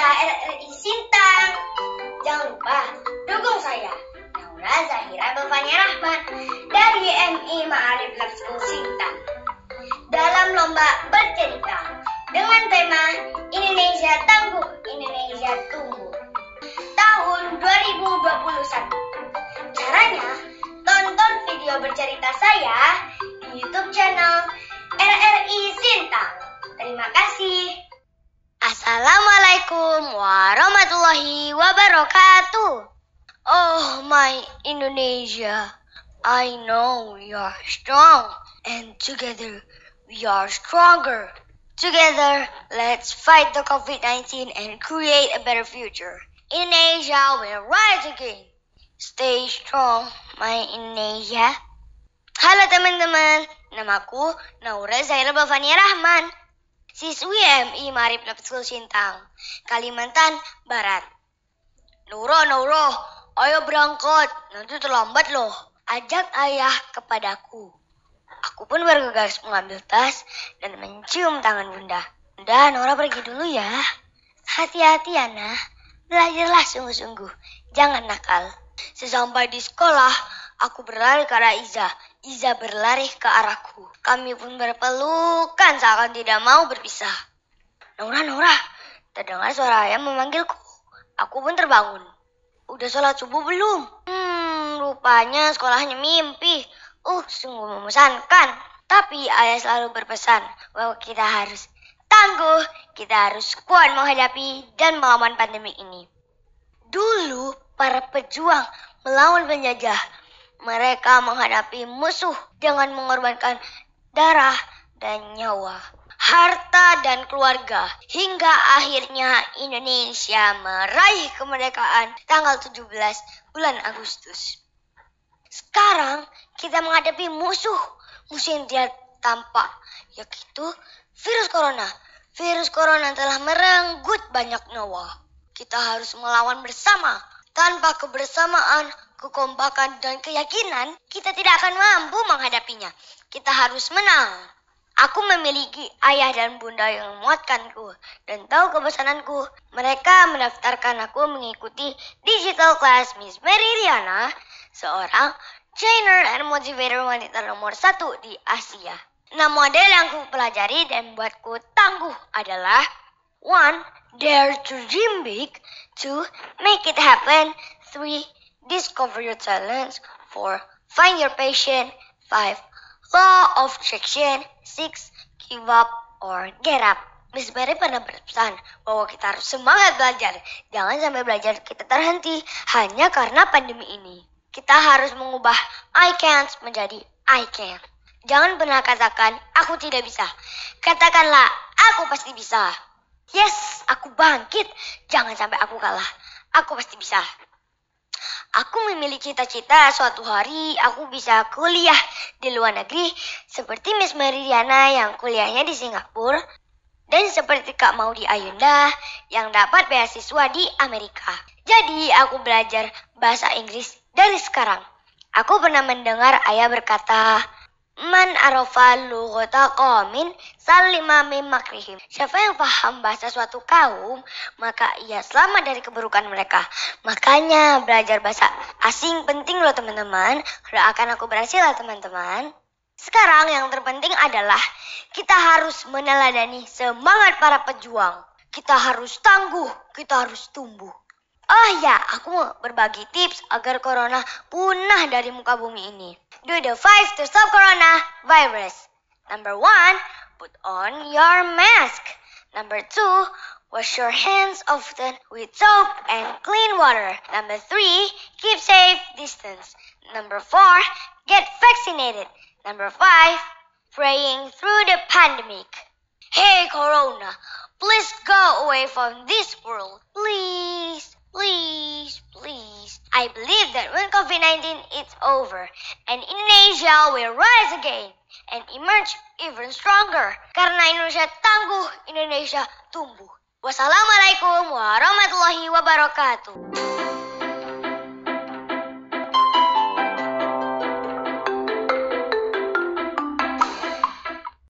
RRI Sintang. Jangan lupa dukung saya, Naura Zahira Bavanya Rahman dari MI Ma'arif School Sintang. Dalam lomba bercerita dengan tema Indonesia Tangguh, Indonesia Tumbuh. Tahun 2021. Caranya, tonton video bercerita saya di YouTube channel RRI Sintang. Terima kasih. Assalamualaikum warahmatullahi wabarakatuh. Oh my Indonesia, I know we are strong and together we are stronger. Together, let's fight the COVID-19 and create a better future. Indonesia will rise again. Stay strong, my Indonesia. Halo teman-teman, namaku Naura Zaira Bavania Rahman. Siswi MI Marip School Sintang, Kalimantan Barat. Nuro, Nuro, ayo berangkat, nanti terlambat loh. Ajak ayah kepadaku. Aku pun bergegas mengambil tas dan mencium tangan bunda. Bunda, Nora pergi dulu ya. Hati-hati Ana, belajarlah sungguh-sungguh, jangan nakal. Sesampai di sekolah, aku berlari ke arah Iza. Iza berlari ke arahku. Kami pun berpelukan seakan tidak mau berpisah. Nora, Nora, terdengar suara ayah memanggilku. Aku pun terbangun. Udah sholat subuh belum? Hmm, rupanya sekolahnya mimpi. Uh, sungguh memesankan. Tapi ayah selalu berpesan bahwa kita harus tangguh, kita harus kuat menghadapi dan melawan pandemi ini. Dulu, para pejuang melawan penjajah. Mereka menghadapi musuh dengan mengorbankan darah dan nyawa, harta dan keluarga. Hingga akhirnya Indonesia meraih kemerdekaan tanggal 17 bulan Agustus. Sekarang kita menghadapi musuh, musuh yang tidak tampak, yaitu virus corona. Virus corona telah merenggut banyak nyawa. Kita harus melawan bersama. Tanpa kebersamaan, kekompakan, dan keyakinan, kita tidak akan mampu menghadapinya. Kita harus menang. Aku memiliki ayah dan bunda yang memuatkanku dan tahu kebesaranku. Mereka mendaftarkan aku mengikuti digital class Miss Mary Riana, seorang trainer dan motivator wanita nomor satu di Asia. Nah, model yang ku pelajari dan buatku tangguh adalah one, Dare to dream big. Two, Make it happen. Three, Discover your talents. Four, Find your passion. Five, Law of attraction. Six, Give up or get up. Miss Mary pernah berpesan bahwa kita harus semangat belajar. Jangan sampai belajar kita terhenti hanya karena pandemi ini. Kita harus mengubah I can't menjadi I can. Jangan pernah katakan aku tidak bisa. Katakanlah aku pasti bisa. Yes, aku bangkit. Jangan sampai aku kalah. Aku pasti bisa. Aku memiliki cita-cita suatu hari aku bisa kuliah di luar negeri seperti Miss Meridiana yang kuliahnya di Singapura dan seperti Kak Maudi Ayunda yang dapat beasiswa di Amerika. Jadi aku belajar bahasa Inggris dari sekarang. Aku pernah mendengar ayah berkata, Man arafa lughata qawmin salima min makrihim. Siapa yang paham bahasa suatu kaum, maka ia selamat dari keburukan mereka. Makanya belajar bahasa asing penting loh teman-teman. Doakan aku berhasil ya teman-teman. Sekarang yang terpenting adalah kita harus meneladani semangat para pejuang. Kita harus tangguh, kita harus tumbuh. Oh ya, aku mau berbagi tips agar corona punah dari muka bumi ini. Do the five to stop corona virus. Number one, put on your mask. Number two, wash your hands often with soap and clean water. Number three, keep safe distance. Number four, get vaccinated. Number five, praying through the pandemic. Hey Corona, please go away from this world. Please. Please, please. I believe that when COVID-19 is over and Indonesia will rise again and emerge even stronger. Karena Indonesia tangguh, Indonesia tumbuh. Wassalamualaikum warahmatullahi wabarakatuh.